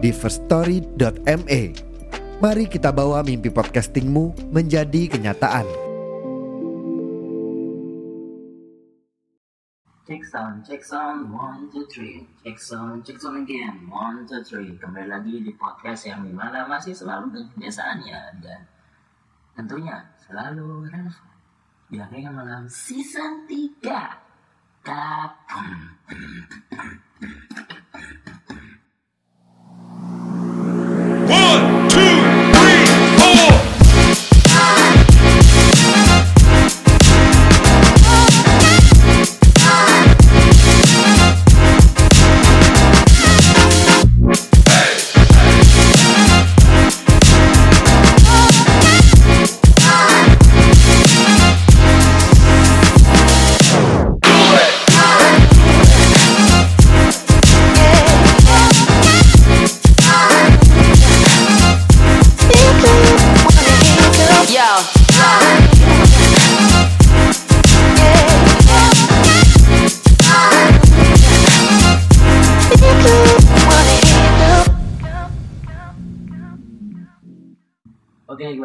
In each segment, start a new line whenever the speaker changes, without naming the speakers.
di firststory.me. Mari kita bawa mimpi podcastingmu menjadi kenyataan.
Check sound, check sound, one, two, three. Check sound, check sound again, one, two, three. Kembali lagi di podcast yang di mana masih selalu kebiasaannya dan tentunya selalu relevan. Bilangnya malam season 3. Kapum.
One,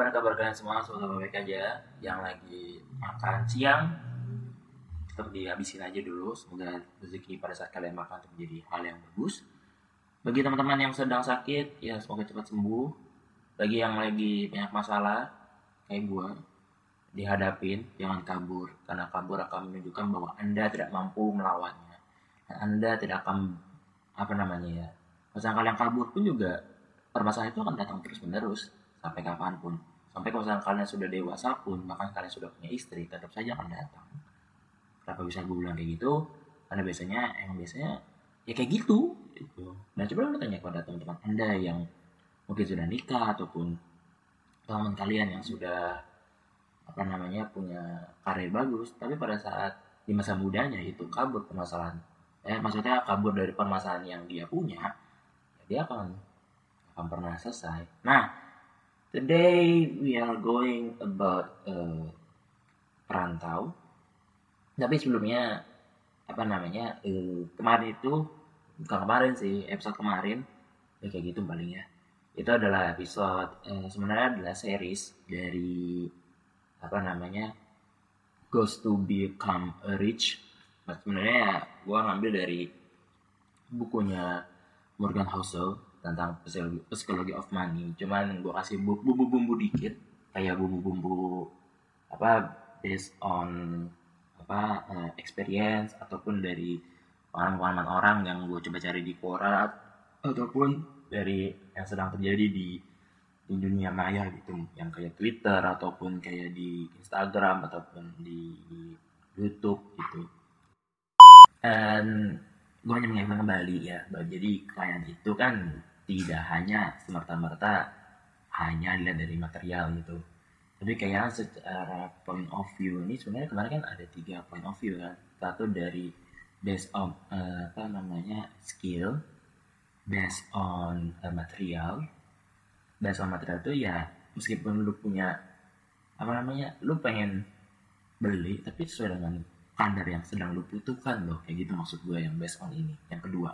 gimana kabar kalian semua? Semoga baik aja. Yang lagi makan siang, tetap dihabisin aja dulu. Semoga rezeki pada saat kalian makan itu menjadi hal yang bagus. Bagi teman-teman yang sedang sakit, ya semoga cepat sembuh. Bagi yang lagi banyak masalah, kayak gua, dihadapin, jangan kabur. Karena kabur akan menunjukkan bahwa Anda tidak mampu melawannya. Dan Anda tidak akan, apa namanya ya, misalnya kalian kabur pun juga, permasalahan itu akan datang terus-menerus sampai kapan pun. Sampai kalau misalnya kalian sudah dewasa pun, bahkan kalian sudah punya istri, tetap saja akan datang. Kenapa bisa gue bilang kayak gitu? Karena biasanya, emang biasanya, ya kayak gitu. gitu. Nah coba lu tanya kepada teman-teman anda yang mungkin sudah nikah, ataupun teman kalian yang sudah, apa namanya, punya karir bagus, tapi pada saat di masa mudanya itu kabur permasalahan. Eh, maksudnya kabur dari permasalahan yang dia punya, ya dia akan akan pernah selesai. Nah, today we are going about uh, perantau. Tapi sebelumnya apa namanya eh, kemarin itu bukan kemarin sih episode kemarin ya kayak gitu paling ya. Itu adalah episode eh, sebenarnya adalah series dari apa namanya Ghost to Become a Rich. Nah, sebenarnya ya gue ngambil dari bukunya Morgan Housel tentang psikologi, psikologi of money. Cuman gue kasih bu- bumbu-bumbu dikit. Kayak bumbu-bumbu apa based on apa eh, experience ataupun dari pengalaman-pengalaman orang yang gue coba cari di Quora ataupun dari yang sedang terjadi di di dunia maya gitu. Yang kayak Twitter ataupun kayak di Instagram ataupun di, YouTube gitu. Dan gue hanya mengingatkan kembali ya jadi klien itu kan tidak hanya semerta-merta hanya dilihat dari material gitu. Tapi kayaknya secara point of view ini sebenarnya kemarin kan ada tiga point of view kan. Satu dari based on eh, apa namanya skill based on eh, material. Based on material itu ya meskipun lu punya apa namanya lu pengen beli tapi sesuai dengan kadar yang sedang lu butuhkan loh. Kayak gitu maksud gue yang based on ini. Yang kedua.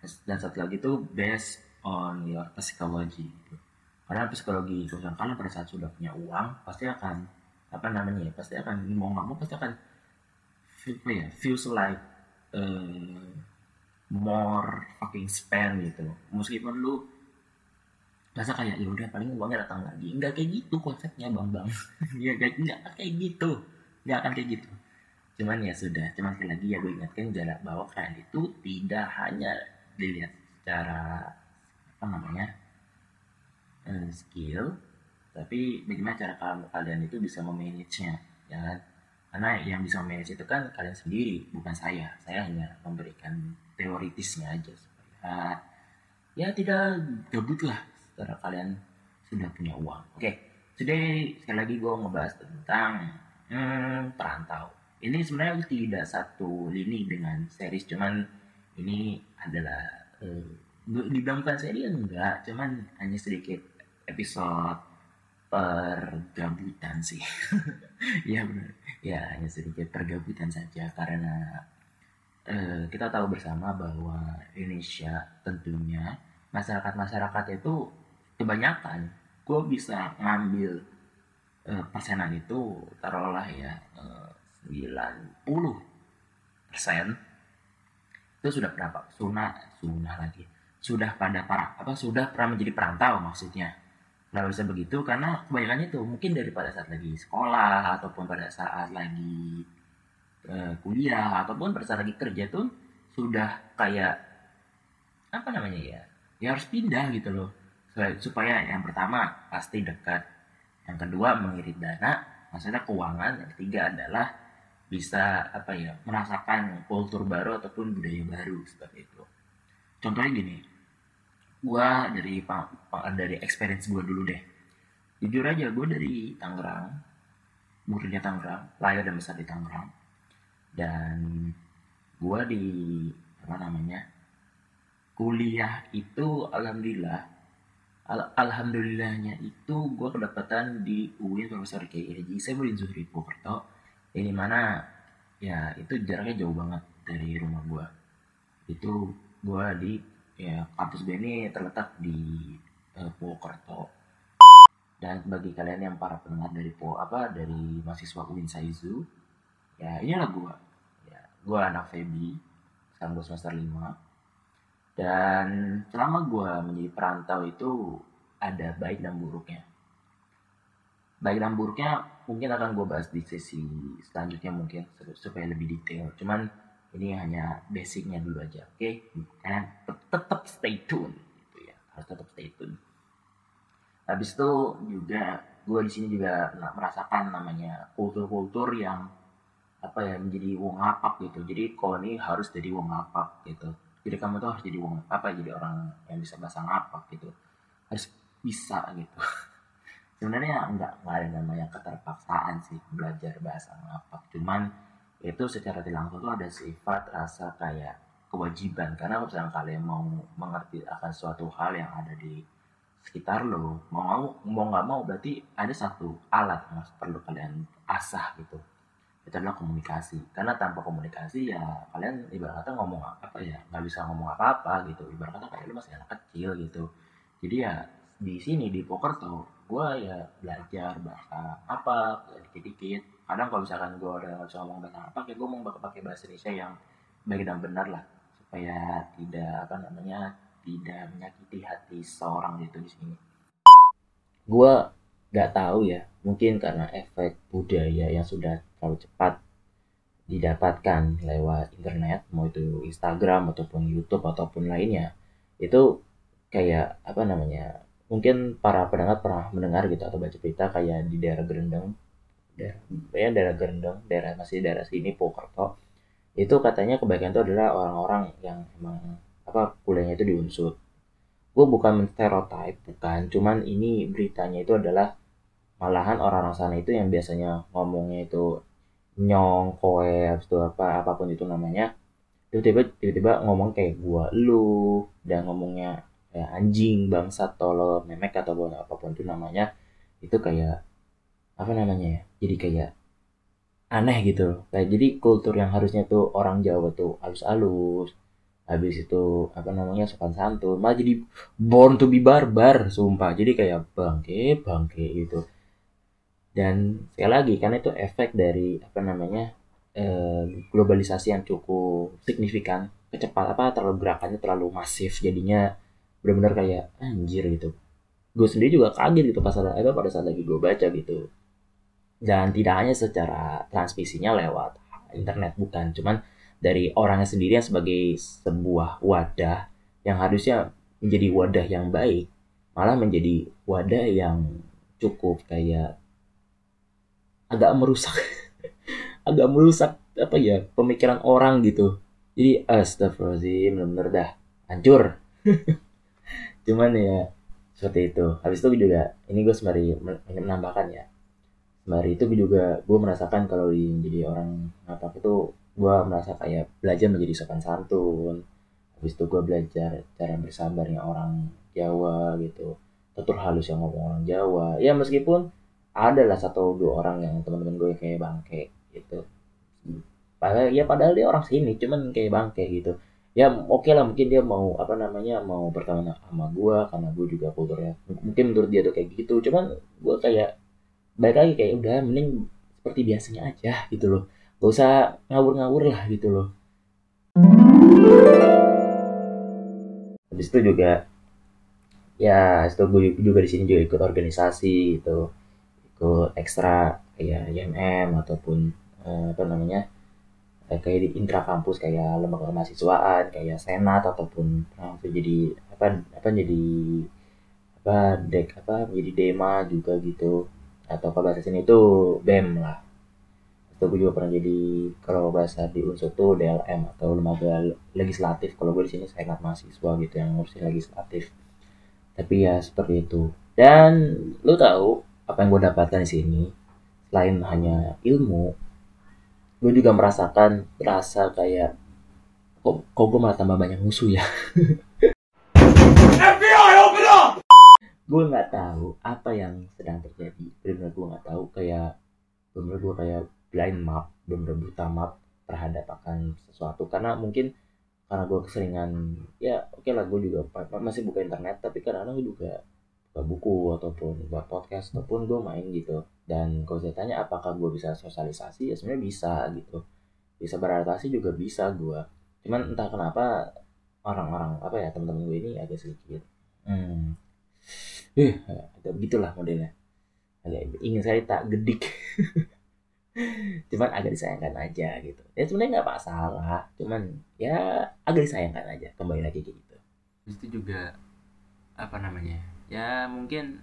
Dan satu lagi itu based on your psychology gitu. karena psikologi kalian pada saat sudah punya uang pasti akan apa namanya ya pasti akan mau nggak mau pasti akan feel apa ya feels like uh, more fucking spend gitu meskipun lu rasa kayak ya udah paling uangnya datang lagi. Nggak kayak gitu konsepnya bang bang ya kayak nggak kayak gitu. Nggak akan kayak gitu. Cuman ya sudah cuman sekali lagi ya gue ingatkan jarak bahwa kalian itu tidak hanya dilihat secara apa namanya eh, skill tapi bagaimana cara kal- kalian itu bisa memanage-nya ya kan karena yang bisa memanage itu kan kalian sendiri bukan saya saya hanya memberikan teoritisnya aja supaya ya tidak gabut lah setelah kalian sudah punya uang. Oke, today sekali lagi gue ngebahas tentang hmm, perantau. Ini sebenarnya tidak satu lini dengan series, cuman ini adalah eh, dibilang bukan seri enggak, cuman hanya sedikit episode pergabutan sih. Iya benar. Ya hanya sedikit pergabutan saja karena eh, kita tahu bersama bahwa Indonesia tentunya masyarakat-masyarakat itu kebanyakan gue bisa ngambil eh, persenan itu taruhlah ya eh, 90 persen itu sudah berapa sunah sunah lagi sudah pada para apa sudah pernah menjadi perantau maksudnya. Nah bisa begitu karena kebanyakan itu mungkin dari pada saat lagi sekolah ataupun pada saat lagi eh, kuliah ataupun pada saat lagi kerja tuh sudah kayak apa namanya ya ya harus pindah gitu loh. Supaya yang pertama pasti dekat yang kedua mengirit dana maksudnya keuangan yang ketiga adalah bisa apa ya merasakan kultur baru ataupun budaya baru seperti itu. Contohnya gini gua dari pa- pa- dari experience gua dulu deh. Jujur aja gua dari Tangerang muridnya Tangerang lahir dan besar di Tangerang. Dan gua di apa namanya kuliah itu alhamdulillah al- alhamdulillahnya itu gua kedapatan di UIN Profesor Kiai Haji Saifudin Zuhri Purwokerto. Ini mana ya itu jaraknya jauh banget dari rumah gua. Itu gua di ya kampus gue ini terletak di eh, Purwokerto. Dan bagi kalian yang para pendengar dari Po apa dari mahasiswa UIN Saizu ya inilah gua. Ya gua anak Febi sekarang gue semester 5 dan selama gua menjadi perantau itu ada baik dan buruknya. Baik dan buruknya mungkin akan gue bahas di sesi selanjutnya mungkin supaya lebih detail. Cuman ini hanya basicnya dulu aja oke? Kalian tet- tetap stay tune gitu ya. Harus tetap stay tune. Habis itu juga gue di sini juga merasakan namanya kultur-kultur yang apa ya menjadi wong ngapak gitu. Jadi kau ini harus jadi wong ngapak gitu. Jadi kamu tuh harus jadi wong apa jadi orang yang bisa bahasa ngapak gitu. Harus bisa gitu. Sebenarnya enggak enggak ada namanya keterpaksaan sih belajar bahasa ngapak cuman itu secara tidak langsung tuh ada sifat rasa kayak kewajiban. Karena misalnya kalian mau mengerti akan suatu hal yang ada di sekitar lo mau mau mau nggak mau berarti ada satu alat yang perlu kalian asah gitu. Itu adalah komunikasi. Karena tanpa komunikasi ya kalian ibarat kata ngomong apa ya nggak bisa ngomong apa apa gitu. Ibarat kata kayak lu masih anak kecil gitu. Jadi ya di sini di poker tuh gue ya belajar bahasa apa dikit-dikit kadang kalau misalkan gue udah nggak bisa ngomong bahasa apa kayak gue mau pakai bahasa Indonesia yang baik dan benar lah. Supaya tidak apa namanya tidak menyakiti hati seorang itu di sini. Gue nggak tahu ya mungkin karena efek budaya yang sudah terlalu cepat didapatkan lewat internet mau itu Instagram ataupun YouTube ataupun lainnya itu kayak apa namanya mungkin para pendengar pernah mendengar gitu atau baca berita kayak di daerah Gerendeng daerah ya daerah Gerendeng daerah masih daerah sini Purwokerto. Itu katanya kebanyakan itu adalah orang-orang yang emang apa kuliahnya itu di unsur gue bukan menstereotype bukan. Cuman ini beritanya itu adalah malahan orang-orang sana itu yang biasanya ngomongnya itu nyong koe itu apa apa pun itu namanya tiba-tiba tiba-tiba ngomong kayak gua lu. Dan ngomongnya kayak anjing bangsat tolol memek ataupun apa pun itu namanya itu kayak apa namanya ya? Jadi kayak aneh gitu loh. Kayak jadi kultur yang harusnya tuh orang Jawa tuh halus-halus habis itu apa namanya sopan santun malah jadi born to be barbar sumpah. Jadi kayak bangke bangke gitu. Dan sekali lagi kan itu efek dari apa namanya eh, globalisasi yang cukup signifikan kecepat apa terlalu gerakannya terlalu masif jadinya benar-benar kayak anjir gitu. Gue sendiri juga kaget gitu pas ada itu pada saat lagi gue baca gitu dan tidak hanya secara transmisinya lewat internet bukan. Cuman dari orangnya sendiri yang sebagai sebuah wadah yang harusnya menjadi wadah yang baik malah menjadi wadah yang cukup kayak agak merusak. Agak merusak apa ya pemikiran orang gitu. Jadi astagfirullahaladzim bener-bener dah hancur. Cuman ya seperti itu. Habis itu juga ini gue sembari men- menambahkan ya sembari itu juga gue merasakan kalau di jadi orang ngapak itu gue merasa kayak belajar menjadi sopan santun. Habis itu gue belajar cara bersabarnya orang Jawa gitu. Tutur halus yang ngomong orang Jawa. Ya meskipun ada lah satu dua orang yang teman-teman gue kayak bangke gitu. Padahal ya padahal dia orang sini cuman kayak bangke gitu. Ya oke lah mungkin dia mau apa namanya mau berteman sama gue karena gue juga kulturnya mungkin menurut dia tuh kayak gitu. Cuman gue kayak balik lagi kayak udah mending seperti biasanya aja gitu loh. Gak usah ngawur-ngawur lah gitu loh. Habis itu juga ya itu gue juga di sini juga ikut organisasi gitu. Ikut ekstra kayak IMM ataupun eh, apa namanya eh, kayak di intra kampus kayak lembaga mahasiswaan kayak senat ataupun pernah waktu jadi apa apa jadi apa dek apa jadi dema juga gitu atau kalau bahasa sini itu bem lah. Itu gue juga pernah jadi kalau bahasa di unsur tuh DLM atau lembaga legislatif. Kalau gue di sini senat mahasiswa gitu yang ngurusin legislatif. Tapi ya seperti itu. Dan lu tahu apa yang gue dapatkan di sini? Selain hanya ilmu gue juga merasakan rasa kayak kok kok gue malah tambah banyak musuh ya! gue nggak tahu apa yang sedang terjadi. Benar gue nggak tahu. Kayak benar gue kayak blind map benar buta map terhadap akan sesuatu. Karena mungkin karena gue keseringan ya oke lah gue juga masih buka internet tapi kadang-kadang gue juga buka buku ataupun buat podcast ataupun gue main gitu. Dan kalau tanya apakah gue bisa sosialisasi? Ya sebenarnya bisa gitu. Bisa beradaptasi juga bisa gue cuman entah kenapa orang-orang apa ya teman-teman gue ini agak sedikit hmm, eh ada begitulah modelnya. Agak ingin saya tak gedik. Cuman agak disayangkan aja gitu. Ya sebenarnya nggak masalah. Cuman ya agak disayangkan aja. Kembali lagi kayak gitu. Itu juga apa namanya ya mungkin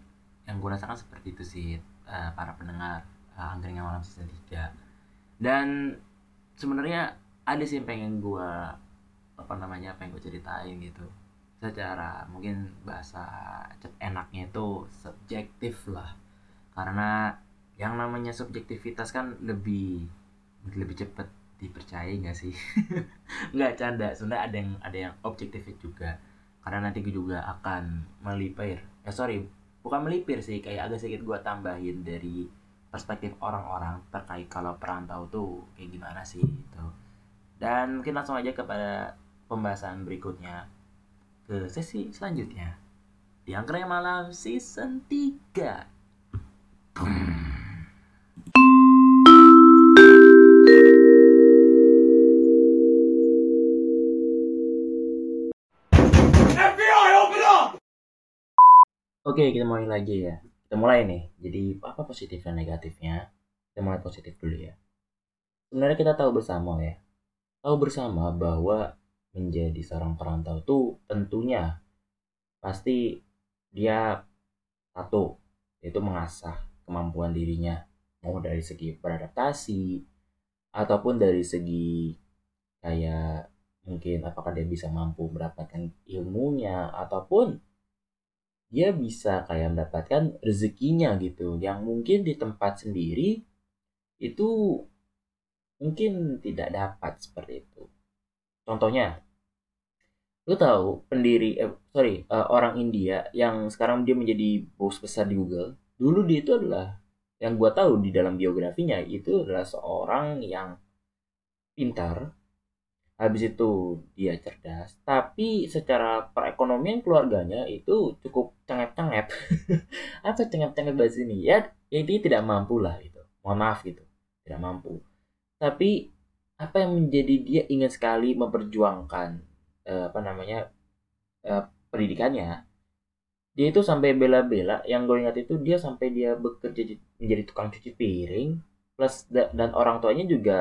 yang gue rasakan seperti itu sih eh, para pendengar uh, angkringan malam season 3 dan sebenarnya ada sih yang pengen gue apa namanya pengen gue ceritain gitu secara mungkin bahasa enaknya itu subjektif lah. Karena yang namanya subjektivitas kan lebih lebih cepet dipercaya nggak sih? Nggak canda sebenarnya ada yang ada yang objektif juga. Karena nanti gue juga akan melipir. Eh sorry bukan melipir sih kayak agak sedikit gue tambahin dari perspektif orang-orang terkait kalau perantau tuh kayak gimana sih gitu. Dan mungkin langsung aja kepada pembahasan berikutnya ke sesi selanjutnya di Angkringan Malam Season 3
FBI, open up!
Oke, kita mulai lagi ya. Kita mulai nih. Jadi apa positif dan negatifnya? Kita mulai positif dulu ya. Sebenarnya kita tahu bersama ya. Tahu bersama bahwa menjadi seorang perantau tuh tentunya pasti dia satu yaitu mengasah kemampuan dirinya. Mau dari segi beradaptasi ataupun dari segi kayak mungkin apakah dia bisa mampu mendapatkan ilmunya ataupun dia bisa kayak mendapatkan rezekinya gitu. Yang mungkin di tempat sendiri itu mungkin tidak dapat seperti itu. Contohnya lu tahu pendiri eh, sorry eh, orang India yang sekarang dia menjadi bos besar di Google? Dulu dia itu adalah yang gua tahu di dalam biografinya itu adalah seorang yang pintar habis itu dia cerdas tapi secara perekonomian keluarganya itu cukup cengep-cengep. Apa cengep-cengep bahasa ini? Ya ya dia tidak mampu lah gitu. Mohon maaf gitu tidak mampu. Tapi apa yang menjadi dia ingin sekali memperjuangkan eh, apa namanya eh, pendidikannya dia itu sampai bela-bela yang gue ingat itu dia sampai dia bekerja di- menjadi tukang cuci piring plus da- dan orang tuanya juga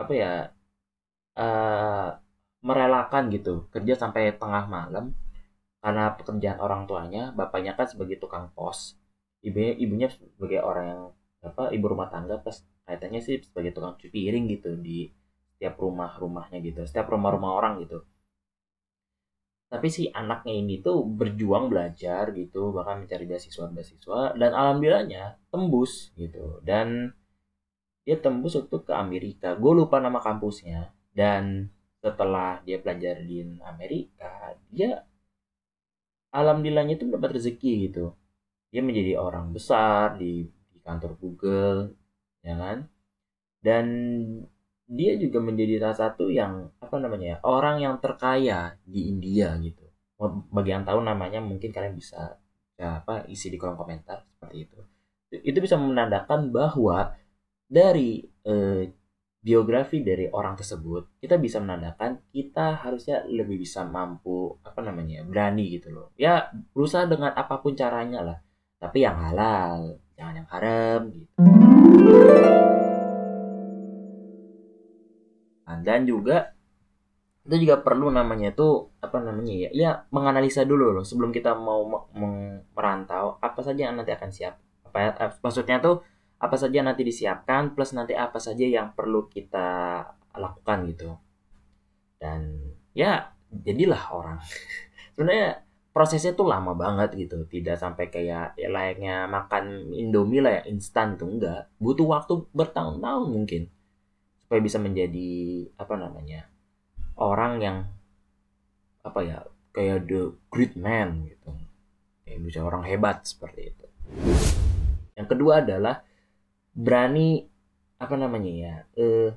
apa ya eh, merelakan gitu kerja sampai tengah malam karena pekerjaan orang tuanya bapaknya kan sebagai tukang pos ibunya ibunya sebagai orang yang apa ibu rumah tangga plus kaitannya sih sebagai tukang cuci piring gitu di setiap rumah rumahnya gitu setiap rumah rumah orang gitu tapi si anaknya ini tuh berjuang belajar gitu bahkan mencari beasiswa beasiswa dan alhamdulillahnya tembus gitu. Dan dia tembus untuk ke Amerika. Gue lupa nama kampusnya. Dan setelah dia belajar di Amerika dia alhamdulillahnya tuh dapat rezeki gitu. Dia menjadi orang besar di, di kantor Google ya kan? Dan dia juga menjadi salah satu yang apa namanya ya orang yang terkaya di India gitu. Bagi yang tahu namanya mungkin kalian bisa ya apa isi di kolom komentar seperti itu. Itu bisa menandakan bahwa dari eh, biografi dari orang tersebut kita bisa menandakan kita harusnya lebih bisa mampu apa namanya berani gitu loh. Ya berusaha dengan apa pun caranya lah. Tapi yang halal jangan yang haram gitu Nah, dan juga itu juga perlu namanya itu apa namanya ya ya menganalisa dulu loh sebelum kita mau merantau apa saja yang nanti akan siap. Apa ya, eh, maksudnya tuh apa saja nanti disiapkan plus nanti apa saja yang perlu kita lakukan gitu. Dan ya jadilah orang. Sebenarnya prosesnya tuh lama banget gitu. Tidak sampai kayak ya layaknya makan indomie lah ya instan tuh enggak. Butuh waktu bertahun-tahun mungkin supaya bisa menjadi apa namanya orang yang apa ya kayak the great man gitu. Kayak bisa orang hebat seperti itu. Yang kedua adalah berani apa namanya ya eh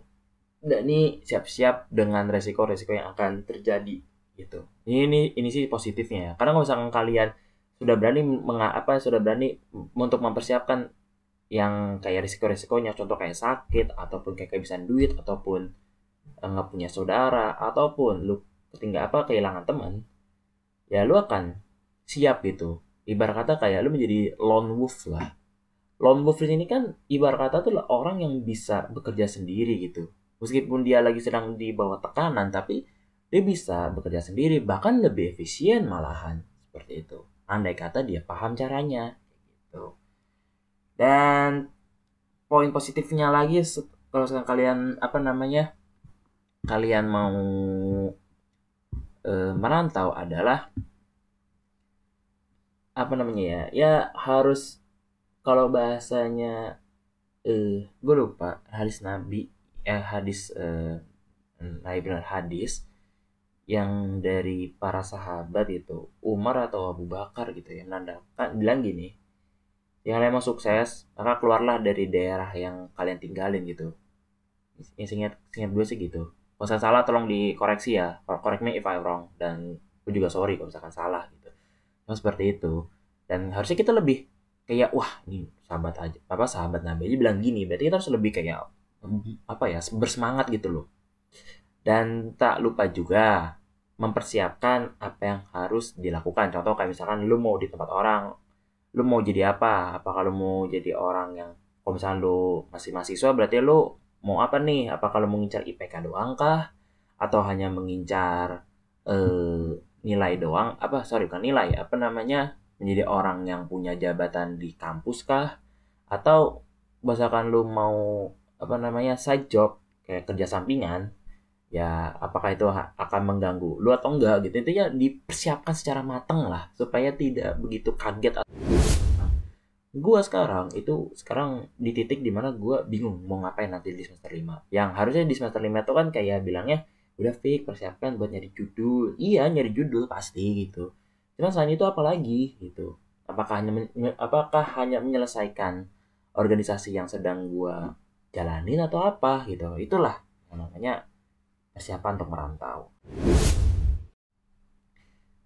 ini siap-siap dengan resiko-resiko yang akan terjadi gitu. Ini ini sih positifnya ya. Karena kalau misalkan kalian sudah berani mengapa sudah berani untuk mempersiapkan yang kayak risiko-risikonya contoh kayak sakit ataupun kayak kehabisan duit ataupun eh, nggak punya saudara ataupun lu ketinggalan apa kehilangan teman ya lu akan siap gitu. Ibarat kata kayak lu menjadi lone wolf lah. Lone wolf ini kan ibarat kata tuh orang yang bisa bekerja sendiri gitu. Meskipun dia lagi sedang di bawah tekanan tapi dia bisa bekerja sendiri bahkan lebih efisien malahan. Seperti itu. Andai kata dia paham caranya gitu dan poin positifnya lagi kalau sekarang kalian apa namanya kalian mau e, merantau adalah apa namanya ya ya harus kalau bahasanya eh gue lupa hadis nabi eh hadis eh nabi benar hadis yang dari para sahabat itu Umar atau Abu Bakar gitu ya menandakan bilang gini yang kalian mau sukses maka keluarlah dari daerah yang kalian tinggalin gitu. Yang singkat singkat gue sih gitu. Kalau saya salah tolong dikoreksi ya. Correct me if I wrong dan gue juga sorry kalau misalkan salah gitu. Nah, seperti itu. Dan harusnya kita lebih kayak wah ini sahabat aja apa sahabat Nabi aja bilang gini berarti kita harus lebih kayak apa ya bersemangat gitu loh. Dan tak lupa juga mempersiapkan apa yang harus dilakukan. Contoh kayak misalkan lu mau di tempat orang lu mau jadi apa? Apa kalau mau jadi orang yang kalau misalnya lu masih mahasiswa berarti lu mau apa nih? Apa kalau mengincar IPK doang kah? Atau hanya mengincar eh, nilai doang? Apa sorry bukan nilai apa namanya? Menjadi orang yang punya jabatan di kampus kah? Atau misalkan lu mau apa namanya side job kayak kerja sampingan ya apakah itu akan mengganggu lu atau enggak gitu. Itu ya dipersiapkan secara matang lah supaya tidak begitu kaget gue sekarang itu sekarang di titik di mana gue bingung mau ngapain nanti di semester 5 yang harusnya di semester 5 itu kan kayak bilangnya udah fix persiapkan buat nyari judul. Iya nyari judul pasti gitu. Cuman selain itu apa lagi gitu? Apakah hanya apakah hanya menyelesaikan organisasi yang sedang gue jalanin atau apa gitu? Itulah namanya persiapan untuk merantau.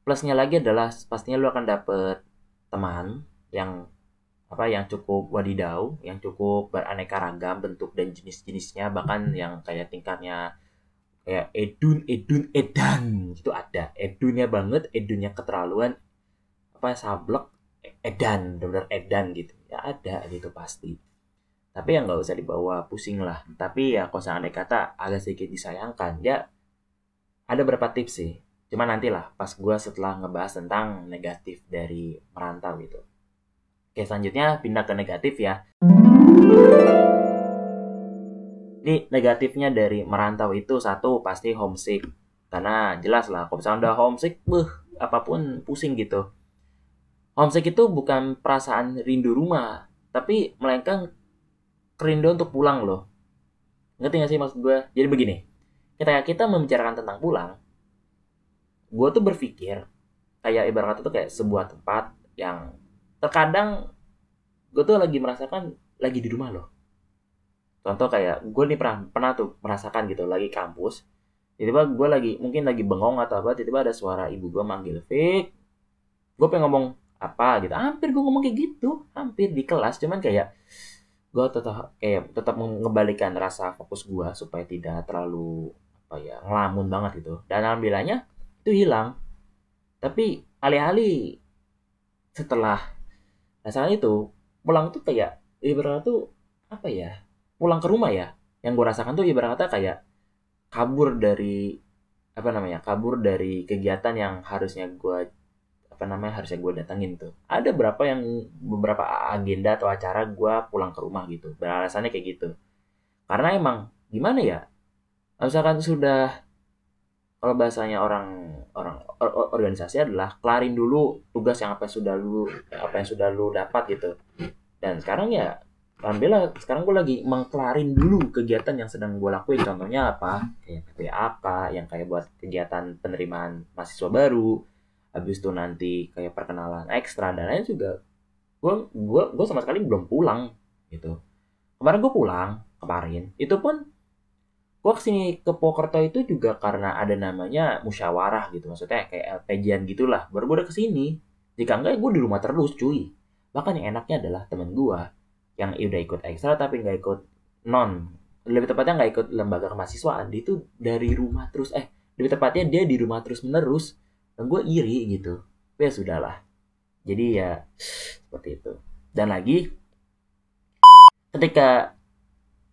Plusnya lagi adalah pastinya lu akan dapet teman yang apa yang cukup wadidau, yang cukup beraneka ragam bentuk dan jenis-jenisnya, bahkan yang kayak tingkatnya kayak edun, edun, edan itu ada. Edunnya banget, edunnya keterlaluan, apa sablek, edan, benar-benar edan gitu. Ya ada gitu pasti tapi yang nggak usah dibawa pusing lah. Tapi ya kalau seandainya kata agak sedikit disayangkan. Ya ada beberapa tips sih. Cuma nantilah pas gue setelah ngebahas tentang negatif dari merantau gitu. Oke selanjutnya pindah ke negatif ya. Ini negatifnya dari merantau itu satu pasti homesick. Karena jelas lah kalau misalnya udah homesick beuh apa pun pusing gitu. Homesick itu bukan perasaan rindu rumah. Tapi melainkan kerinduan untuk pulang loh. Ngerti gak sih maksud gue jadi begini ketika kita membicarakan tentang pulang gue tuh berpikir kayak ibarat tuh kayak sebuah tempat yang terkadang gue tuh lagi merasakan lagi di rumah loh. Contoh kayak gue nih pernah pernah tuh merasakan gitu lagi kampus tiba-tiba gue lagi mungkin lagi bengong atau apa tiba-tiba ada suara ibu gue manggil Fik gue pengen ngomong apa? Gitu. Hampir gue ngomong kayak gitu hampir di kelas cuman kayak gue tetap kayak tetap mengembalikan rasa fokus gue supaya tidak terlalu apa ya ngelamun banget gitu. Dan alhamdulillahnya itu hilang. Tapi alih-alih setelah rasanya itu pulang tuh kayak ibarat tuh apa ya pulang ke rumah ya. Yang gue rasakan tuh ibarat kata kayak kabur dari apa namanya kabur dari kegiatan yang harusnya gue apa namanya harusnya gue datangin tuh. Ada berapa yang beberapa agenda atau acara gue pulang ke rumah gitu. Beralasannya kayak gitu. Karena emang gimana ya? Misalkan sudah kalau bahasanya orang orang or, organisasi adalah kelarin dulu tugas yang apa yang sudah lu apa yang sudah lu dapat gitu. Dan sekarang ya alhamdulillah sekarang gue lagi mengkelarin dulu kegiatan yang sedang gue lakuin. Contohnya apa? Kayak PPAK yang kayak buat kegiatan penerimaan mahasiswa baru habis itu nanti kayak perkenalan ekstra dan lain juga gue gue gue sama sekali belum pulang gitu. Kemarin gue pulang kemarin itu pun gue ke sini ke Pokerto itu juga karena ada namanya musyawarah gitu maksudnya kayak LPJ gitulah baru gue udah ke sini. Jika enggak gue di rumah terus cuy. Bahkan yang enaknya adalah temen gue yang udah ikut ekstra tapi nggak ikut non lebih tepatnya nggak ikut lembaga kemahasiswaan dia itu dari rumah terus eh lebih tepatnya dia di rumah terus menerus gue iri gitu ya sudahlah jadi ya seperti itu dan lagi ketika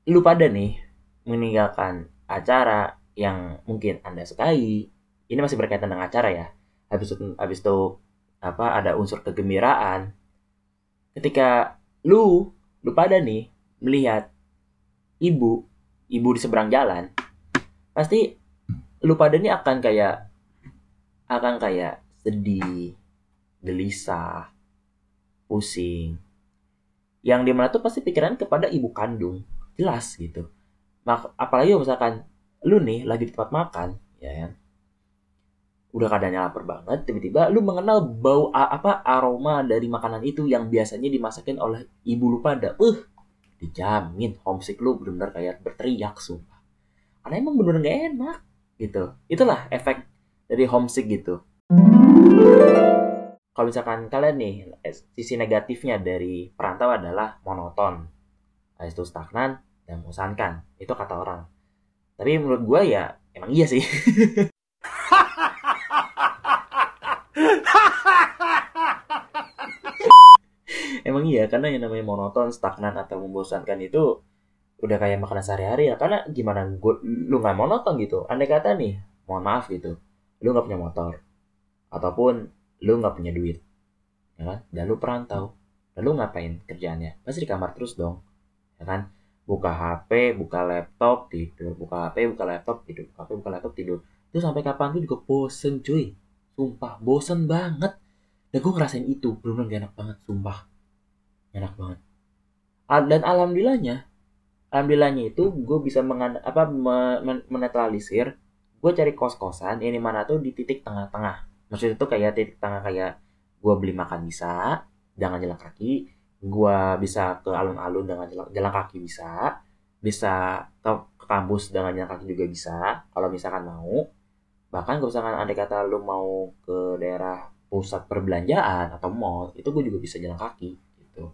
lu pada nih meninggalkan acara yang mungkin Anda sukai, ini masih berkaitan dengan acara ya. Habis itu, habis itu apa ada unsur kegembiraan. Ketika lu lu pada nih melihat ibu ibu di seberang jalan, pasti lu pada nih akan kayak akan kayak sedih, gelisah, pusing. Yang di mana tuh pasti pikiran kepada ibu kandung, jelas gitu Mak apalagi misalkan lu nih lagi di tempat makan, ya kan? Udah keadaannya lapar banget, tiba-tiba lu mengenal bau apa aroma dari makanan itu yang biasanya dimasakin oleh ibu lu pada. Uh, dijamin homesick lu benar-benar kayak berteriak sumpah. Karena emang bener-bener gak enak gitu. Itulah efek dari homesick gitu. Kalau misalkan kalian nih, sisi negatifnya dari perantau adalah monoton. Habis itu stagnan, dan membosankan itu kata orang. Tapi menurut gue ya emang iya sih. Emang iya karena yang namanya monoton stagnan atau membosankan itu udah kayak makanan sehari-hari ya. Karena gimana gue lu nggak monoton gitu. Andai kata nih mohon maaf gitu lu nggak punya motor ataupun lu nggak punya duit ya kan dan lu perantau lalu ngapain kerjaannya pasti di kamar terus dong ya kan buka HP, buka laptop, tidur, buka HP, buka laptop, tidur, buka HP, buka laptop, tidur. Itu sampai kapan tuh juga bosen cuy. Sumpah, bosen banget. Dan gue ngerasain itu, belum gak enak banget, sumpah. Enak banget. Dan alhamdulillahnya, alhamdulillahnya itu gue bisa mengan apa men menetralisir. Gue cari kos-kosan, ini mana tuh di titik tengah-tengah. Maksudnya tuh kayak titik tengah kayak gue beli makan bisa, jangan jalan kaki, gua bisa ke alun-alun dengan jalan, kaki bisa. Bisa ke, kampus dengan jalan kaki juga bisa kalau misalkan mau. Bahkan kalau misalkan ada kata lu mau ke daerah pusat perbelanjaan atau mall itu gue juga bisa jalan kaki gitu.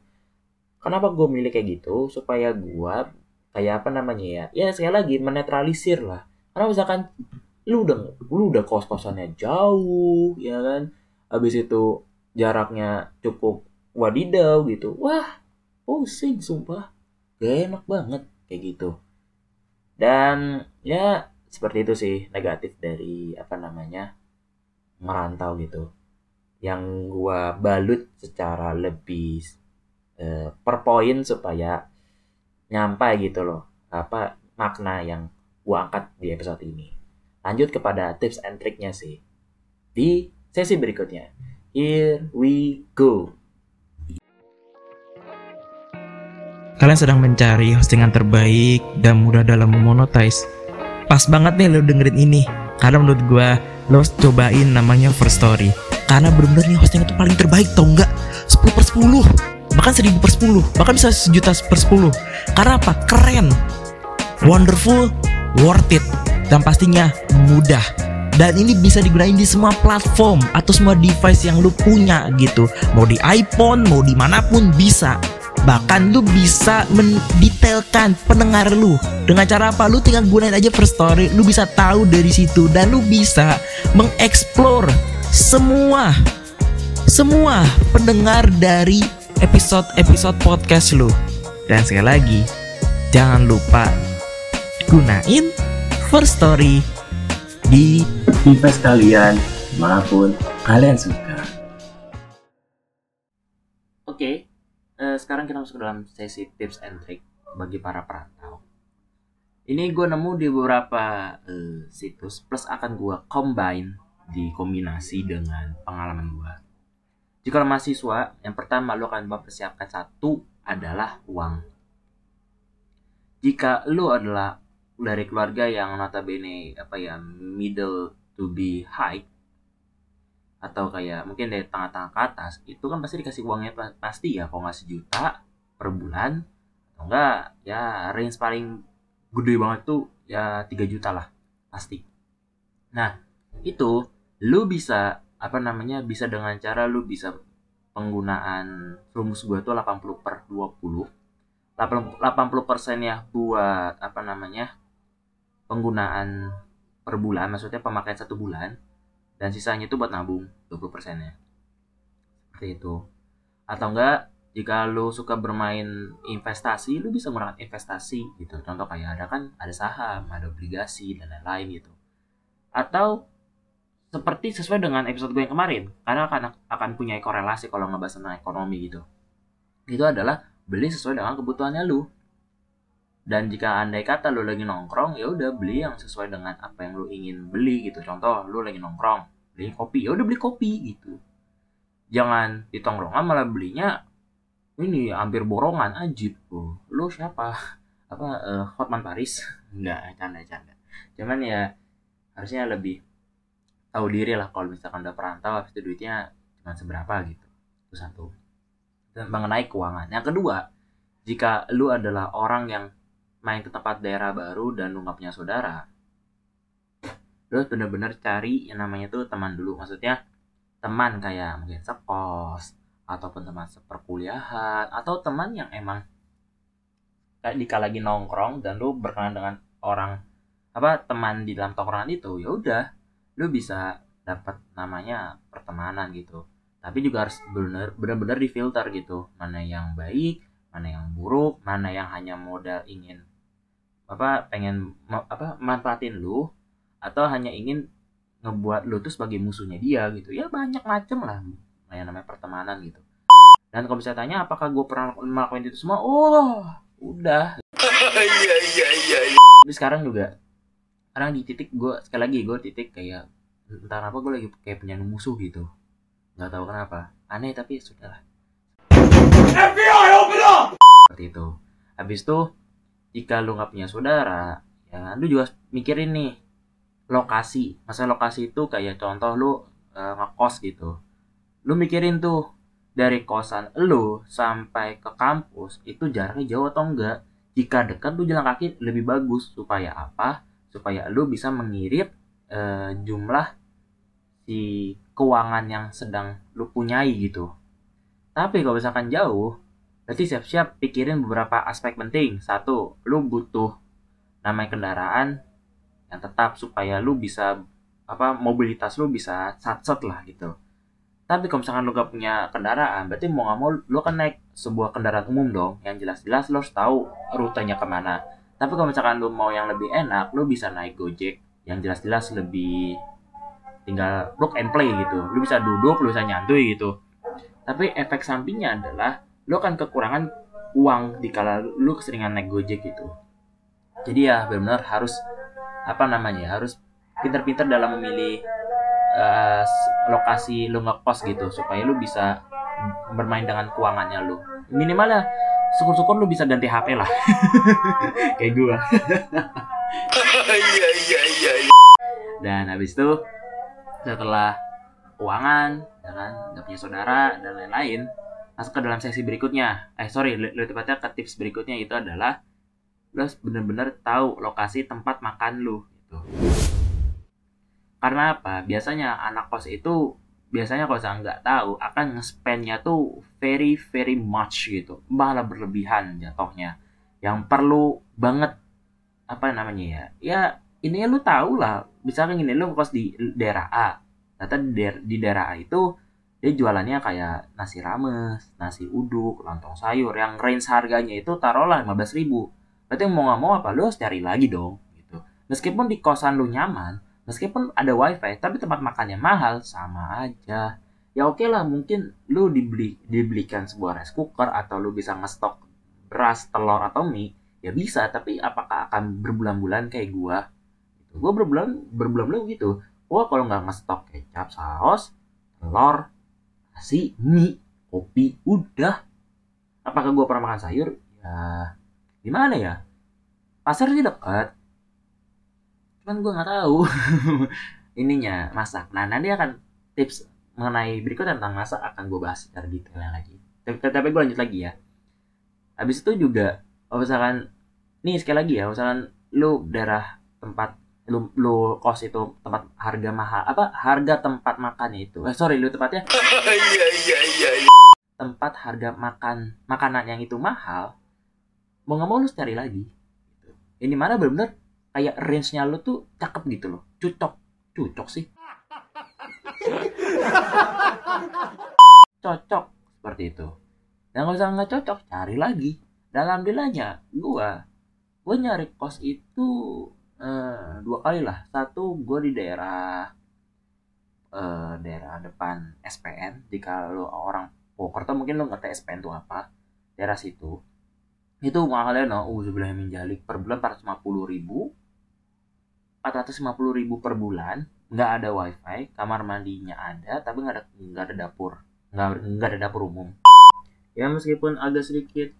Kenapa gue milih kayak gitu? Supaya gue kayak apa namanya ya? Ya sekali lagi menetralisir lah karena misalkan lu udah lu udah kos kosannya jauh ya kan? Habis itu jaraknya cukup wadidaw gitu. Wah pusing sumpah. Gak enak banget kayak gitu. Dan ya seperti itu sih negatif dari apa namanya merantau gitu. Yang gua balut secara lebih eh, per poin supaya nyampai gitu loh. Apa makna yang gua angkat di episode ini lanjut kepada tips and triknya sih di sesi berikutnya. Here we go.
Kalian sedang mencari hostingan terbaik dan mudah dalam memonetize. Pas banget nih lo dengerin ini. Karena menurut gua lo cobain namanya First Story. Karena bener-bener nih hostingan itu paling terbaik tau nggak? 10 per 10 bahkan 1000 per 10 bahkan bisa sejuta per 10 karena apa? keren wonderful worth it dan pastinya mudah. Dan ini bisa digunain di semua platform atau semua device yang lu punya gitu. Mau di iPhone mau di mana pun bisa. Bahkan lu bisa mendetailkan pendengar lu. Dengan cara apa? Lu tinggal gunain aja first story lu bisa tahu dari situ dan lu bisa mengeksplor semua semua pendengar dari episode-episode podcast lu. Dan sekali lagi, jangan lupa gunain First Story di
device kalian maupun kalian suka. Oke, uh, sekarang kita masuk ke dalam sesi tips and trick bagi para perantau. Ini gue nemu di beberapa uh, situs plus akan gue combine dikombinasi dengan pengalaman gue jika lo mahasiswa, yang pertama lo akan mempersiapkan satu adalah uang. Jika lo adalah dari keluarga yang notabene apa ya middle to be high. Atau kayak mungkin dari tengah-tengah ke atas itu kan pasti dikasih uangnya pasti ya. Kalau nggak sejuta per bulan atau enggak ya range paling gede banget tuh ya 3 juta lah pasti. Nah itu lu bisa apa namanya bisa dengan cara lu bisa penggunaan rumus gua tuh 80 per 20 80 persen ya buat apa namanya penggunaan per bulan maksudnya pemakaian satu bulan dan sisanya itu buat nabung 20 persennya. Seperti itu. Atau enggak jika lu suka bermain investasi lu bisa menggunakan investasi gitu. Contoh kayak ada kan ada saham ada obligasi dan lain-lain gitu. Atau seperti sesuai dengan episode gue yang kemarin karena akan akan punya korelasi kalau ngebahas tentang ekonomi gitu. Itu adalah beli sesuai dengan kebutuhannya lu dan jika andai kata lu lagi nongkrong ya udah beli yang sesuai dengan apa yang lu ingin beli gitu. Contoh lu lagi nongkrong beli kopi ya udah beli kopi gitu. Jangan di tongkrongan malah belinya ini hampir borongan ajib. Tuh lu siapa? Apa uh, Hotman Paris? Enggak canda canda. Cuman ya harusnya lebih tahu diri lah kalau misalkan udah perantau habis itu duitnya cuma seberapa gitu. Itu satu. Dan mengenai keuangan. Yang kedua jika lu adalah orang yang main ke tempat daerah baru dan lu nggak punya saudara lu harus bener-bener cari yang namanya tuh teman dulu. Maksudnya teman kayak mungkin sekos ataupun teman seperkuliahan atau teman yang emang kayak dika lagi nongkrong dan lu berkenalan dengan orang apa teman di dalam tongkrongan itu ya udah lu bisa dapat namanya pertemanan gitu. Tapi juga harus benar benar-benar difilter gitu. Mana yang baik mana yang buruk mana yang hanya modal ingin apa pengen apa manfaatin lu atau hanya ingin ngebuat lu tuh sebagai musuhnya dia gitu. Ya banyak macem lah. Yang namanya pertemanan gitu. Dan kalau bisa tanya apakah gue pernah melakukan itu semua? Oh udah. Iya iya iya tapi sekarang juga sekarang di titik gue sekali lagi gue titik kayak entah apa gue lagi kayak punya musuh gitu. Nggak tahu kenapa. Aneh tapi sudah lah.
FBI open up!
Seperti itu. Habis itu jika lu nggak punya saudara ya lu juga mikirin nih lokasi. Masa lokasi itu kayak contoh lu uh, ngekos gitu. Lu mikirin tuh dari kosan lu sampai ke kampus itu jaraknya jauh atau enggak? Jika dekat lu jalan kaki lebih bagus. Supaya apa? Supaya lu bisa mengirit uh, jumlah si keuangan yang sedang lu punyai gitu. Tapi kalau misalkan jauh, berarti siap-siap pikirin beberapa aspek penting. Satu, lu butuh namanya kendaraan yang tetap supaya lu bisa apa mobilitas lu bisa sat-sat lah gitu. Tapi kalau misalkan lu gak punya kendaraan, berarti mau gak mau lu kan naik sebuah kendaraan umum dong. Yang jelas-jelas lu harus tahu rutenya ke mana tapi kalau misalkan lu mau yang lebih enak lu bisa naik gojek yang jelas-jelas lebih tinggal plug and play gitu lu bisa duduk lu bisa nyantui gitu tapi efek sampingnya adalah lu akan kekurangan uang dikala lu keseringan naik gojek gitu jadi ya benar-benar harus apa namanya harus pinter-pinter dalam memilih s- lokasi lu ngekos gitu supaya lu bisa bermain dengan keuangannya lu. Minimal ya syukur-syukur lu bisa ganti HP lah. Kayak gua. Dan habis itu setelah keuangan ya kan punya saudara dan lain-lain masuk ke dalam sesi berikutnya. Eh sorry le- lebih tepatnya ke tips berikutnya itu adalah lu harus bener-bener tahu lokasi tempat makan lu gitu. Karena apa? Biasanya anak kos itu biasanya kalau saya nggak tahu akan nge-spendnya tuh very very much gitu. Malah berlebihan jatuhnya. Yang perlu banget apa namanya ya? Ya ini lu tahu lah. Misalnya gini lu kos di daerah A. Ternyata di daerah A itu dia jualannya kayak nasi rames, nasi uduk, lontong sayur yang range harganya itu taruhlah 15.000 ribu. Berarti mau nggak mau apa lu harus cari lagi dong gitu. Meskipun di kosan lu nyaman, meskipun ada wifi, tapi tempat makannya mahal sama aja. Ya oke lah mungkin lu dibeli dibelikan sebuah rice cooker atau lu bisa ngestok beras, telur atau mie, ya bisa. Tapi apakah akan berbulan-bulan kayak gua? Gitu. Gua berbulan berbulan-bulan gitu. Gua kalau nggak ngestok kecap, saus, telur, nasi, mie, kopi, udah. Apakah gua pernah makan sayur? Ya, gimana ya? Pasar sih dekat. Cuman gua nggak tahu ininya masak. Nah, nanti akan tips mengenai berikut tentang masak akan gue bahas secara detailnya lagi. Tapi, gue lanjut lagi ya. Habis itu juga, misalkan, nih sekali lagi ya, misalkan lu daerah tempat lu, lu kos itu tempat harga mahal apa harga tempat makannya itu. Eh sorry lu tepatnya? Tempat harga makan makanan yang itu mahal mau nggak mau lu cari lagi gitu. ini mana bener-bener kayak range nya lu tuh cakep gitu loh. Cocok cocok sih. Cocok seperti itu. Dan kalau misalnya nggak cocok cari lagi. Dan alhamdulillahnya gua gua nyari kos itu eh, dua kali lah. Satu gue di daerah eh, daerah depan SPN jika lo orang Purwokerto mungkin lo ngerti SPN itu apa. Daerah situ. Itu mahalnya no uzubillah min jalik per bulan 450 ribu. 450 ribu per bulan. Nggak ada wifi kamar mandinya ada tapi nggak ada nggak ada dapur. Nggak nggak ada dapur umum. Ya meskipun agak sedikit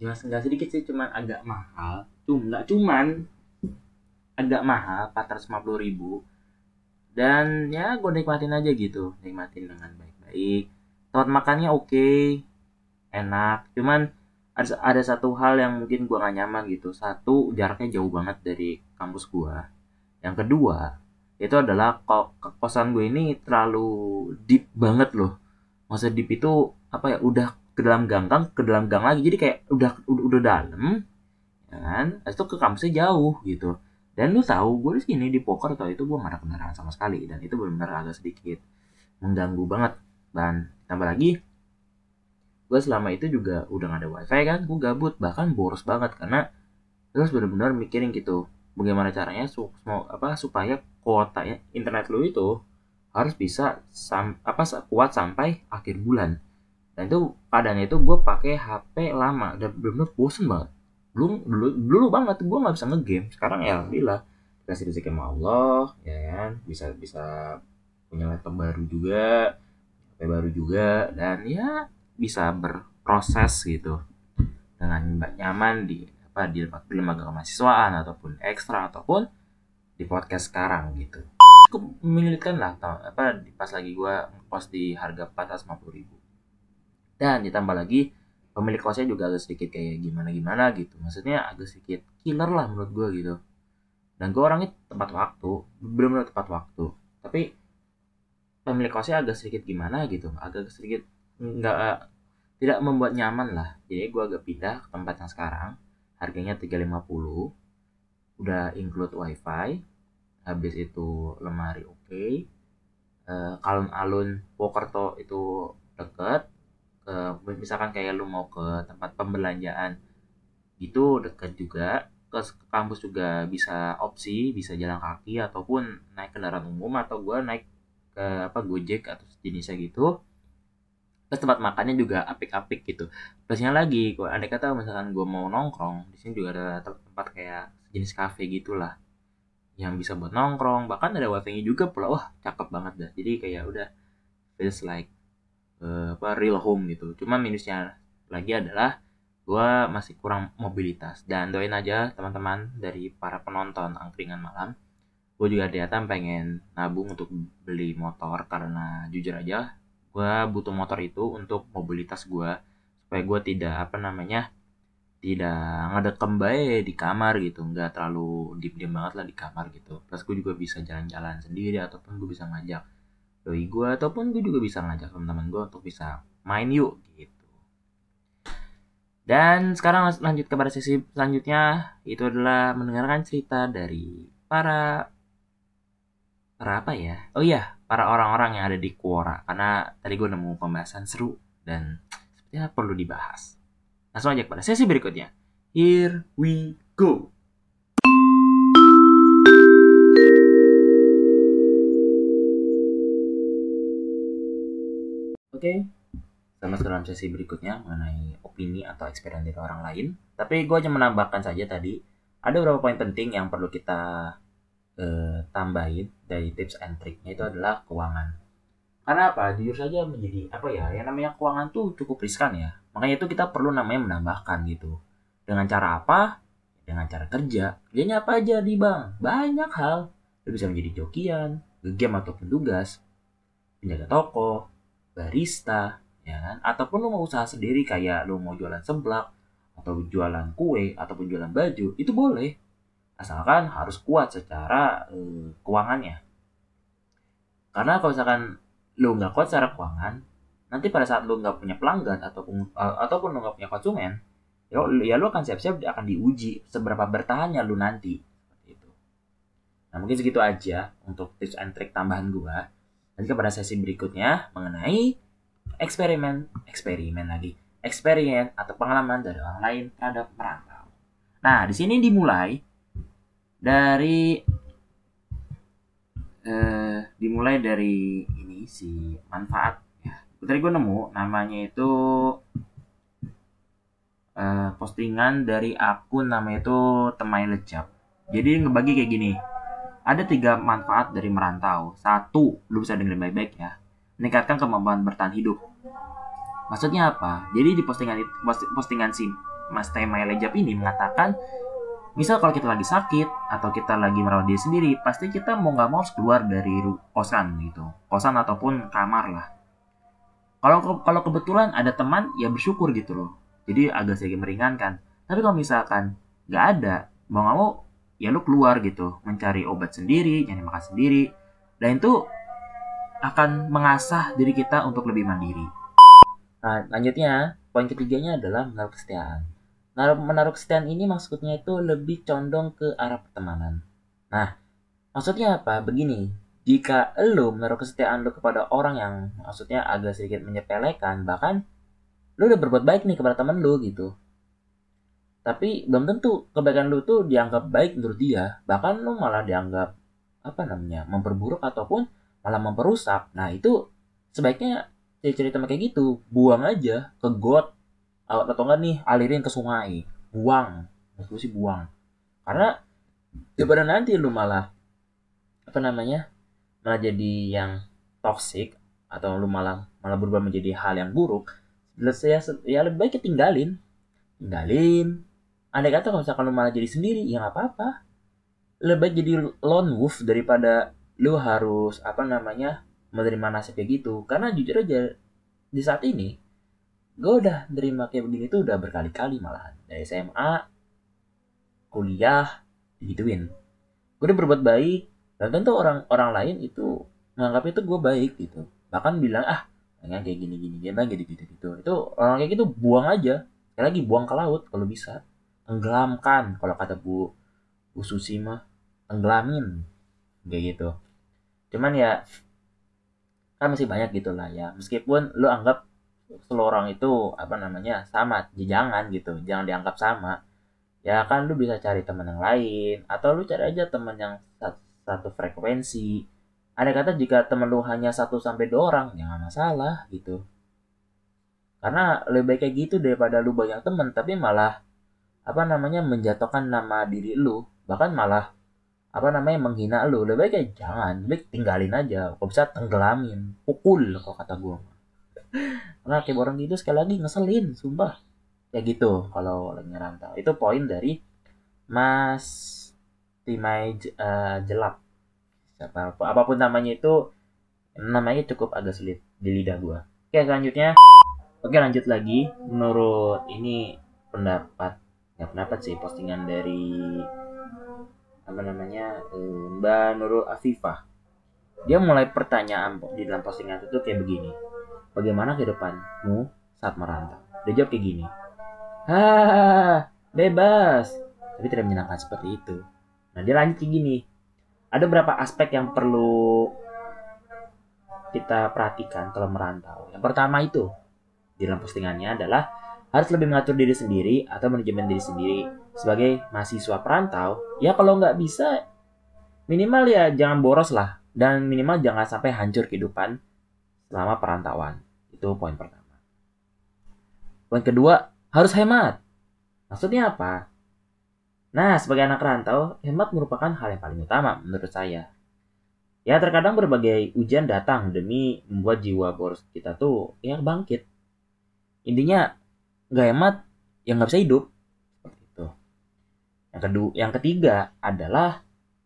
ya nggak sedikit sih cuman agak mahal. Cuma cuman agak mahal 450 ribu. Dan ya gue nikmatin aja gitu nikmatin dengan baik-baik. Tempat makannya oke enak. Cuman ada, ada satu hal yang mungkin gue gak nyaman gitu. Satu jaraknya jauh banget dari kampus gue yang kedua itu adalah kok kosan gue ini terlalu deep banget loh. Masa deep itu apa ya udah ke dalam gang gang ke dalam gang lagi. Jadi kayak udah udah, udah dalam ya kan? Itu ke kampusnya jauh gitu dan lu tahu gue di sini di poker atau itu gue gak ada kendaraan sama sekali. Dan itu benar-benar agak sedikit mengganggu banget. Dan tambah lagi gue selama itu juga udah gak ada wifi kan gue gabut. Bahkan boros banget karena terus benar-benar mikirin gitu bagaimana caranya su apa supaya kuota ya internet lu itu harus bisa sam apa kuat sampai akhir bulan. Dan itu keadaannya itu gue pakai HP lama dan benar-benar bosen banget dulu dulu dulu banget gue nggak bisa ngegame. Sekarang ya alhamdulillah dikasih rezeki sama Allah ya kan? Bisa bisa punya laptop baru juga HP baru juga dan ya bisa berproses gitu. Dengan nyaman di apa di, lembaga kemahasiswaan ataupun ekstra ataupun di podcast sekarang gitu. Cukup menyulitkan lah tau, apa pas lagi gue post di harga 450 ribu. Dan ditambah lagi pemilik kosnya juga agak sedikit kayak gimana gimana gitu. Maksudnya agak sedikit killer lah menurut gue gitu. Dan gue orangnya tepat waktu benar-benar tepat waktu. Tapi pemilik kosnya agak sedikit gimana gitu. Agak sedikit nggak tidak membuat nyaman lah. Jadi gue agak pindah ke tempat yang sekarang. Harganya 350 udah include wifi. Habis itu lemari oke. Eh, alun-alun Pokerto itu deket ke misalkan kayak lu mau ke tempat pembelanjaan itu deket juga ke ke kampus juga bisa opsi bisa jalan kaki ataupun naik kendaraan umum atau gua naik ke apa Gojek atau jenisnya gitu. Terus tempat makannya juga apik-apik gitu. Plusnya lagi kalau ada kata misalkan gua mau nongkrong di sini juga ada tem- tempat kayak jenis kafe gitulah yang bisa buat nongkrong. Bahkan ada wifi juga pula wah cakep banget dah. Jadi kayak udah feels like uh, apa real home gitu. Cuma minusnya lagi adalah gue masih kurang mobilitas. Dan doain aja teman-teman dari para penonton angkringan malam. Gue juga datang pengen nabung untuk beli motor karena jujur aja gue butuh motor itu untuk mobilitas gue supaya gue tidak apa namanya tidak ngedekem bae di kamar gitu. Nggak terlalu deep diem banget lah di kamar gitu. Plus gue juga bisa jalan-jalan sendiri ataupun gue bisa ngajak doi gue ataupun gue juga bisa ngajak teman-teman gue untuk bisa main yuk gitu dan sekarang lanjut kepada sesi selanjutnya itu adalah mendengarkan cerita dari para para apa ya? Oh iya, para orang-orang yang ada di Quora karena tadi gue nemu pembahasan seru dan sepertinya perlu dibahas. Langsung aja kepada sesi berikutnya. Here we go. Oke, okay, sama dalam sesi berikutnya mengenai opini atau experience dari orang lain. Tapi gue hanya menambahkan saja tadi ada beberapa poin penting yang perlu kita eh, tambahin dari tips and triknya itu adalah keuangan. Karena apa? Jujur saja menjadi apa ya? Yang namanya keuangan tuh cukup riskan ya. Makanya itu kita perlu namanya menambahkan gitu. Dengan cara apa? Dengan cara kerja. Kerjanya apa aja di bank? Banyak hal. Lu bisa menjadi jokian, game ataupun tugas, penjaga toko, barista, ya kan? Ataupun lu mau usaha sendiri kayak lu mau jualan seblak atau jualan kue ataupun jualan baju, itu boleh. Asalkan harus kuat secara uh, keuangannya. Karena kalau misalkan lu nggak kuat secara keuangan, nanti pada saat lu nggak punya pelanggan ataupun uh, ataupun lu nggak punya konsumen, ya, ya lu akan siap-siap akan diuji seberapa bertahannya lu nanti. Nah mungkin segitu aja untuk tips and trick tambahan gua. Nanti kepada sesi berikutnya mengenai eksperimen, eksperimen lagi, experience atau pengalaman dari orang lain terhadap merantau. Nah, di sini dimulai dari eh, dimulai dari ini si manfaat ya. Tadi gue nemu namanya itu eh, postingan dari akun namanya itu Temai Lecap. Jadi ngebagi kayak gini. Ada tiga manfaat dari merantau. Satu, lu bisa dengerin baik-baik ya meningkatkan kemampuan bertahan hidup. Maksudnya apa? Jadi di postingan postingan si Mas Temai Lejap ini mengatakan misal kalau kita lagi sakit atau kita lagi merawat diri sendiri, pasti kita mau nggak mau harus keluar dari kosan gitu, kosan ataupun kamar lah. Kalau kalau kebetulan ada teman, ya bersyukur gitu loh. Jadi agak sedikit meringankan. Tapi kalau misalkan nggak ada, mau nggak mau, ya lu keluar gitu, mencari obat sendiri, nyari makan sendiri. Dan itu akan mengasah diri kita untuk lebih mandiri. Nah, lanjutnya, poin ketiganya adalah menaruh kesetiaan. Nah, menaruh kesetiaan ini maksudnya itu lebih condong ke arah pertemanan. Nah, maksudnya apa? Begini, jika lo menaruh kesetiaan lo kepada orang yang maksudnya agak sedikit menyepelekan, bahkan lo udah berbuat baik nih kepada temen lo gitu. Tapi belum tentu kebaikan lo tuh dianggap baik menurut dia, bahkan lo malah dianggap apa namanya memperburuk ataupun malah memperusak. Nah itu sebaiknya cerita kayak gitu. Buang aja ke got atau enggak nih alirin ke sungai. Buang. Maksud sih buang. Karena daripada nanti lu malah apa namanya malah jadi yang toxic atau lu malah malah berubah menjadi hal yang buruk ya, ya lebih baik tinggalin. Tinggalin andai kata kalau misalkan lu malah jadi sendiri ya nggak apa-apa. Lebih jadi lone wolf daripada lu harus apa namanya menerima nasib kayak gitu. Karena jujur aja di saat ini gue udah nerima kayak begini tuh udah berkali-kali malahan. Dari SMA kuliah digituin. Gue udah berbuat baik dan tentu orang orang lain itu menganggap itu gue baik gitu. Bahkan bilang ah kayak gini gini gini gitu gitu gitu. Itu orang kayak gitu buang aja. Sekali lagi buang ke laut kalau bisa tenggelamkan kalau kata bu bu Susi mah tenggelamin kayak gitu. Cuman ya kan masih banyak gitu lah ya. Meskipun lu anggap seluruh itu apa namanya sama jangan gitu. Jangan dianggap sama. Ya kan lu bisa cari teman yang lain atau lu cari aja teman yang satu frekuensi. Ada kata jika temen lu hanya satu sampai dua orang ya nggak masalah gitu. Karena lebih baik kayak gitu daripada lu banyak temen tapi malah apa namanya menjatuhkan nama diri lu bahkan malah apa namanya menghina lu. Lebih baik ya jangan lebih tinggalin aja. Kalau bisa tenggelamin pukul kalau kata gue karena kayak orang gitu sekali lagi ngeselin sumpah. Ya gitu kalau lagi ngerantau. Itu poin dari Mas Timai uh, Jelap. Siapa apa pun namanya itu namanya cukup agak sulit di lidah gue oke selanjutnya. Oke lanjut lagi. Menurut ini pendapat ya pendapat sih postingan dari apa namanya eh, Mbak Nurul Afifah. Dia mulai pertanyaan di dalam postingan itu kayak begini. Bagaimana kehidupanmu saat merantau? Dia jawab kayak gini. Ah bebas. Tapi tidak menyenangkan seperti itu. Nah dia lanjut kayak gini. Ada beberapa aspek yang perlu kita perhatikan kalau merantau. Yang pertama itu di dalam postingannya adalah harus lebih mengatur diri sendiri atau manajemen diri sendiri sebagai mahasiswa perantau ya kalau nggak bisa minimal ya jangan boros lah. Dan minimal jangan sampai hancur kehidupan selama perantauan. Itu poin pertama. Poin kedua harus hemat. Maksudnya apa? Nah sebagai anak rantau hemat merupakan hal yang paling utama menurut saya. Ya terkadang berbagai ujian datang demi membuat jiwa boros kita tuh yang bangkit. Intinya nggak hemat yang nggak bisa hidup. Itu. Yang kedua yang ketiga adalah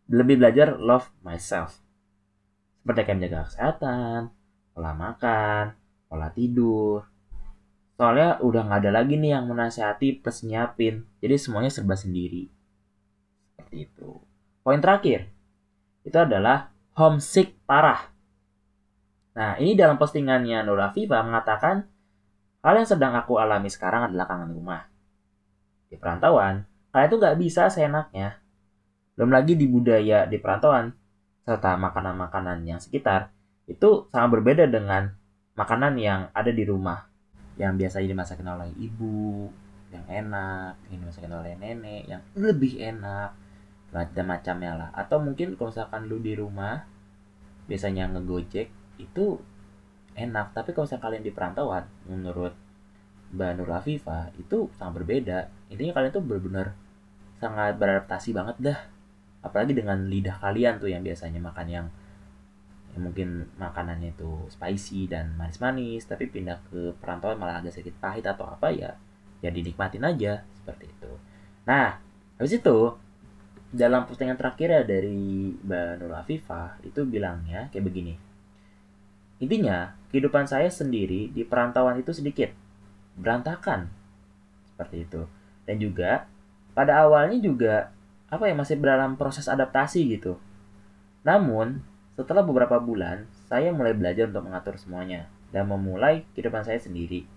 lebih belajar love myself. Seperti kayak menjaga kesehatan pola makan pola tidur. Soalnya udah nggak ada lagi nih yang menasihati plus nyiapin. Jadi semuanya serba sendiri. Seperti itu. Poin terakhir itu adalah homesick parah. Nah ini dalam postingannya Nur Afifah mengatakan Hal yang sedang aku alami sekarang adalah kangen rumah. Di perantauan, kalian tuh gak bisa seenaknya. Belum lagi di budaya di perantauan, serta makanan-makanan yang sekitar, itu sangat berbeda dengan makanan yang ada di rumah. Yang biasanya dimasakin oleh ibu, yang enak, yang dimasakin oleh nenek, yang lebih enak, macam-macamnya lah. Atau mungkin kalau misalkan lu di rumah, biasanya ngegojek, itu enak. Tapi kalau misalnya kalian di perantauan menurut Mbak Nur Afifa itu sangat berbeda. Intinya kalian tuh benar-benar sangat beradaptasi banget dah. Apalagi dengan lidah kalian tuh yang biasanya makan yang, yang mungkin makanannya itu spicy dan manis-manis tapi pindah ke perantauan malah agak sedikit pahit atau apa ya ya dinikmatin aja seperti itu. Nah habis itu dalam postingan terakhir ya dari Mbak Nur Afifah itu bilangnya kayak begini. Intinya, kehidupan saya sendiri di perantauan itu sedikit berantakan. Seperti itu. Dan juga pada awalnya juga apa ya masih dalam proses adaptasi gitu. Namun, setelah beberapa bulan, saya mulai belajar untuk mengatur semuanya dan memulai kehidupan saya sendiri.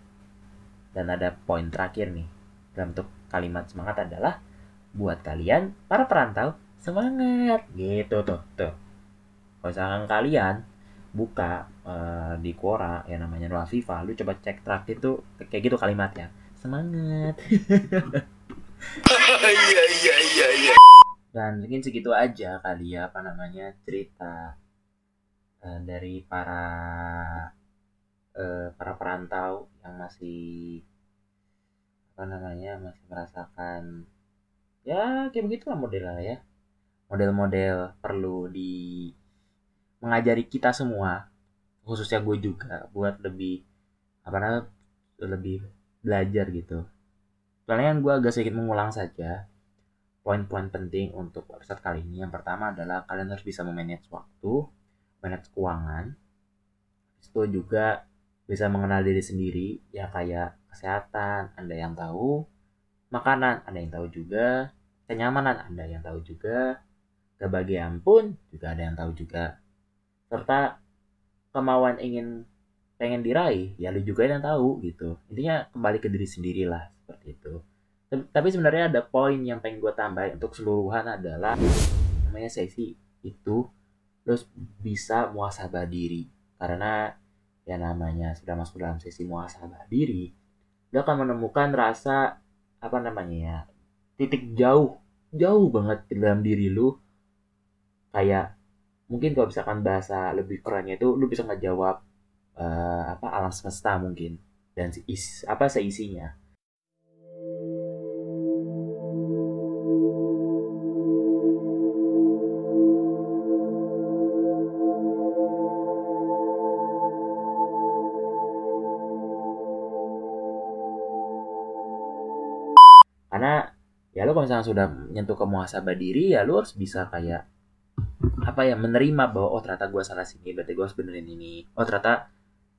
Dan ada poin terakhir nih dalam bentuk kalimat semangat adalah buat kalian para perantau semangat gitu tuh tuh. Kalau kalian buka uh, di Quora yang namanya Nur Afifa lu coba cek traktir tuh kayak gitu kalimatnya. Semangat. Iya iya iya iya. Dan mungkin segitu aja kali ya apa namanya cerita uh, dari para uh, para perantau yang masih apa namanya masih merasakan ya kayak begitu lah modelnya ya. Model-model perlu di mengajari kita semua khususnya gue juga buat lebih apa namanya lebih belajar gitu. Yang gue agak sedikit mengulang saja poin-poin penting untuk episode kali ini. Yang pertama adalah kalian harus bisa memanage waktu manage keuangan. Itu juga bisa mengenal diri sendiri ya kayak kesehatan anda yang tahu makanan anda yang tahu juga kenyamanan anda yang tahu juga kebahagiaan pun juga ada yang tahu juga serta kemauan ingin pengen diraih ya lu juga yang tahu gitu. Intinya kembali ke diri sendiri lah seperti itu. Tapi sebenarnya ada poin yang pengen gue tambahin untuk keseluruhan adalah namanya sesi itu lu bisa muasabah diri. Karena ya namanya sudah masuk dalam sesi muasabah diri lu akan menemukan rasa apa namanya ya titik jauh jauh banget dalam diri lu. Kayak mungkin kalau misalkan bahasa lebih kerennya itu lu bisa ngejawab uh, apa alam semesta mungkin. Dan is apa seisinya. Karena ya lu kalau misalnya sudah menyentuh ke muhasabah diri ya lu harus bisa kayak apa ya menerima bahwa oh ternyata gue salah sini berarti gue harus benerin ini. Oh ternyata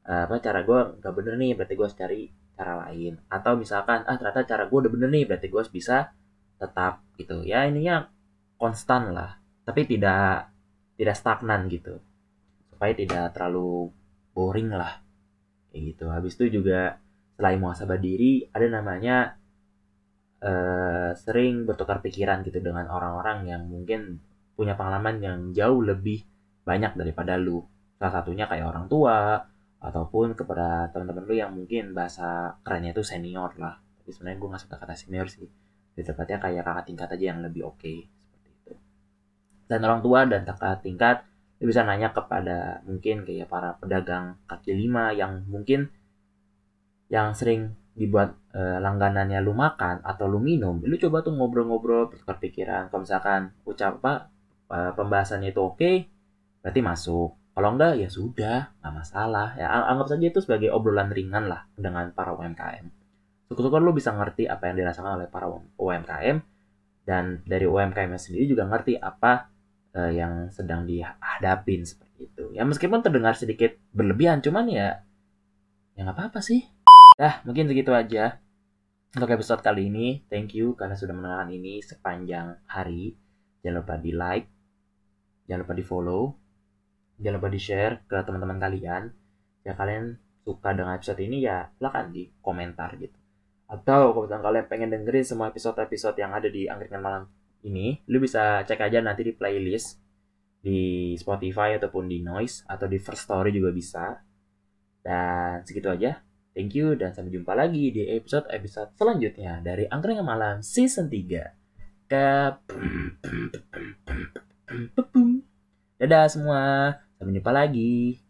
eh, apa cara gue nggak bener nih berarti gue harus cari cara lain. Atau misalkan ah ternyata cara gue udah bener nih berarti gue harus bisa tetap gitu. Ya ininya konstan lah tapi tidak tidak stagnan gitu. Supaya tidak terlalu boring lah kayak gitu. Habis itu juga selain muhasabah diri ada namanya eh, sering bertukar pikiran gitu dengan orang-orang yang mungkin punya pengalaman yang jauh lebih banyak daripada lu. Salah satunya kayak orang tua ataupun kepada teman-teman lu yang mungkin bahasa kerennya itu senior lah. Tapi sebenarnya gue nggak suka kata senior sih. Lebih tepatnya kayak kakak tingkat aja yang lebih oke seperti itu. Dan orang tua dan kakak tingkat lu bisa nanya kepada mungkin kayak para pedagang kaki lima yang mungkin yang sering dibuat eh, langganannya lu makan atau lu minum lu coba tuh ngobrol-ngobrol bertukar pikiran. Kalau misalkan ucap apa eh, pembahasannya itu oke berarti masuk. Kalau enggak ya sudah nggak masalah. Ya ang- anggap saja itu sebagai obrolan ringan lah dengan para UMKM syukur-syukur lu bisa ngerti apa yang dirasakan oleh para UMKM dan dari UMKM sendiri juga ngerti apa eh, yang sedang dihadapin seperti itu. Ya meskipun terdengar sedikit berlebihan cuman ya ya nggak apa-apa sih. Dah, mungkin segitu aja untuk episode kali ini. Thank you karena sudah mendengarkan ini sepanjang hari. Jangan lupa di like, jangan lupa di follow, jangan lupa di share ke teman-teman kalian. Ya kalian suka dengan episode ini ya silahkan di komentar gitu. Atau kalau kalian pengen dengerin semua episode-episode yang ada di Angkringan Malam ini, lu bisa cek aja nanti di playlist di Spotify ataupun di Noise atau di First Story juga bisa. Dan segitu aja. Thank you dan sampai jumpa lagi di episode-episode selanjutnya dari Angkringan Malam Season 3. Ke Dadah semua. Sampai jumpa lagi.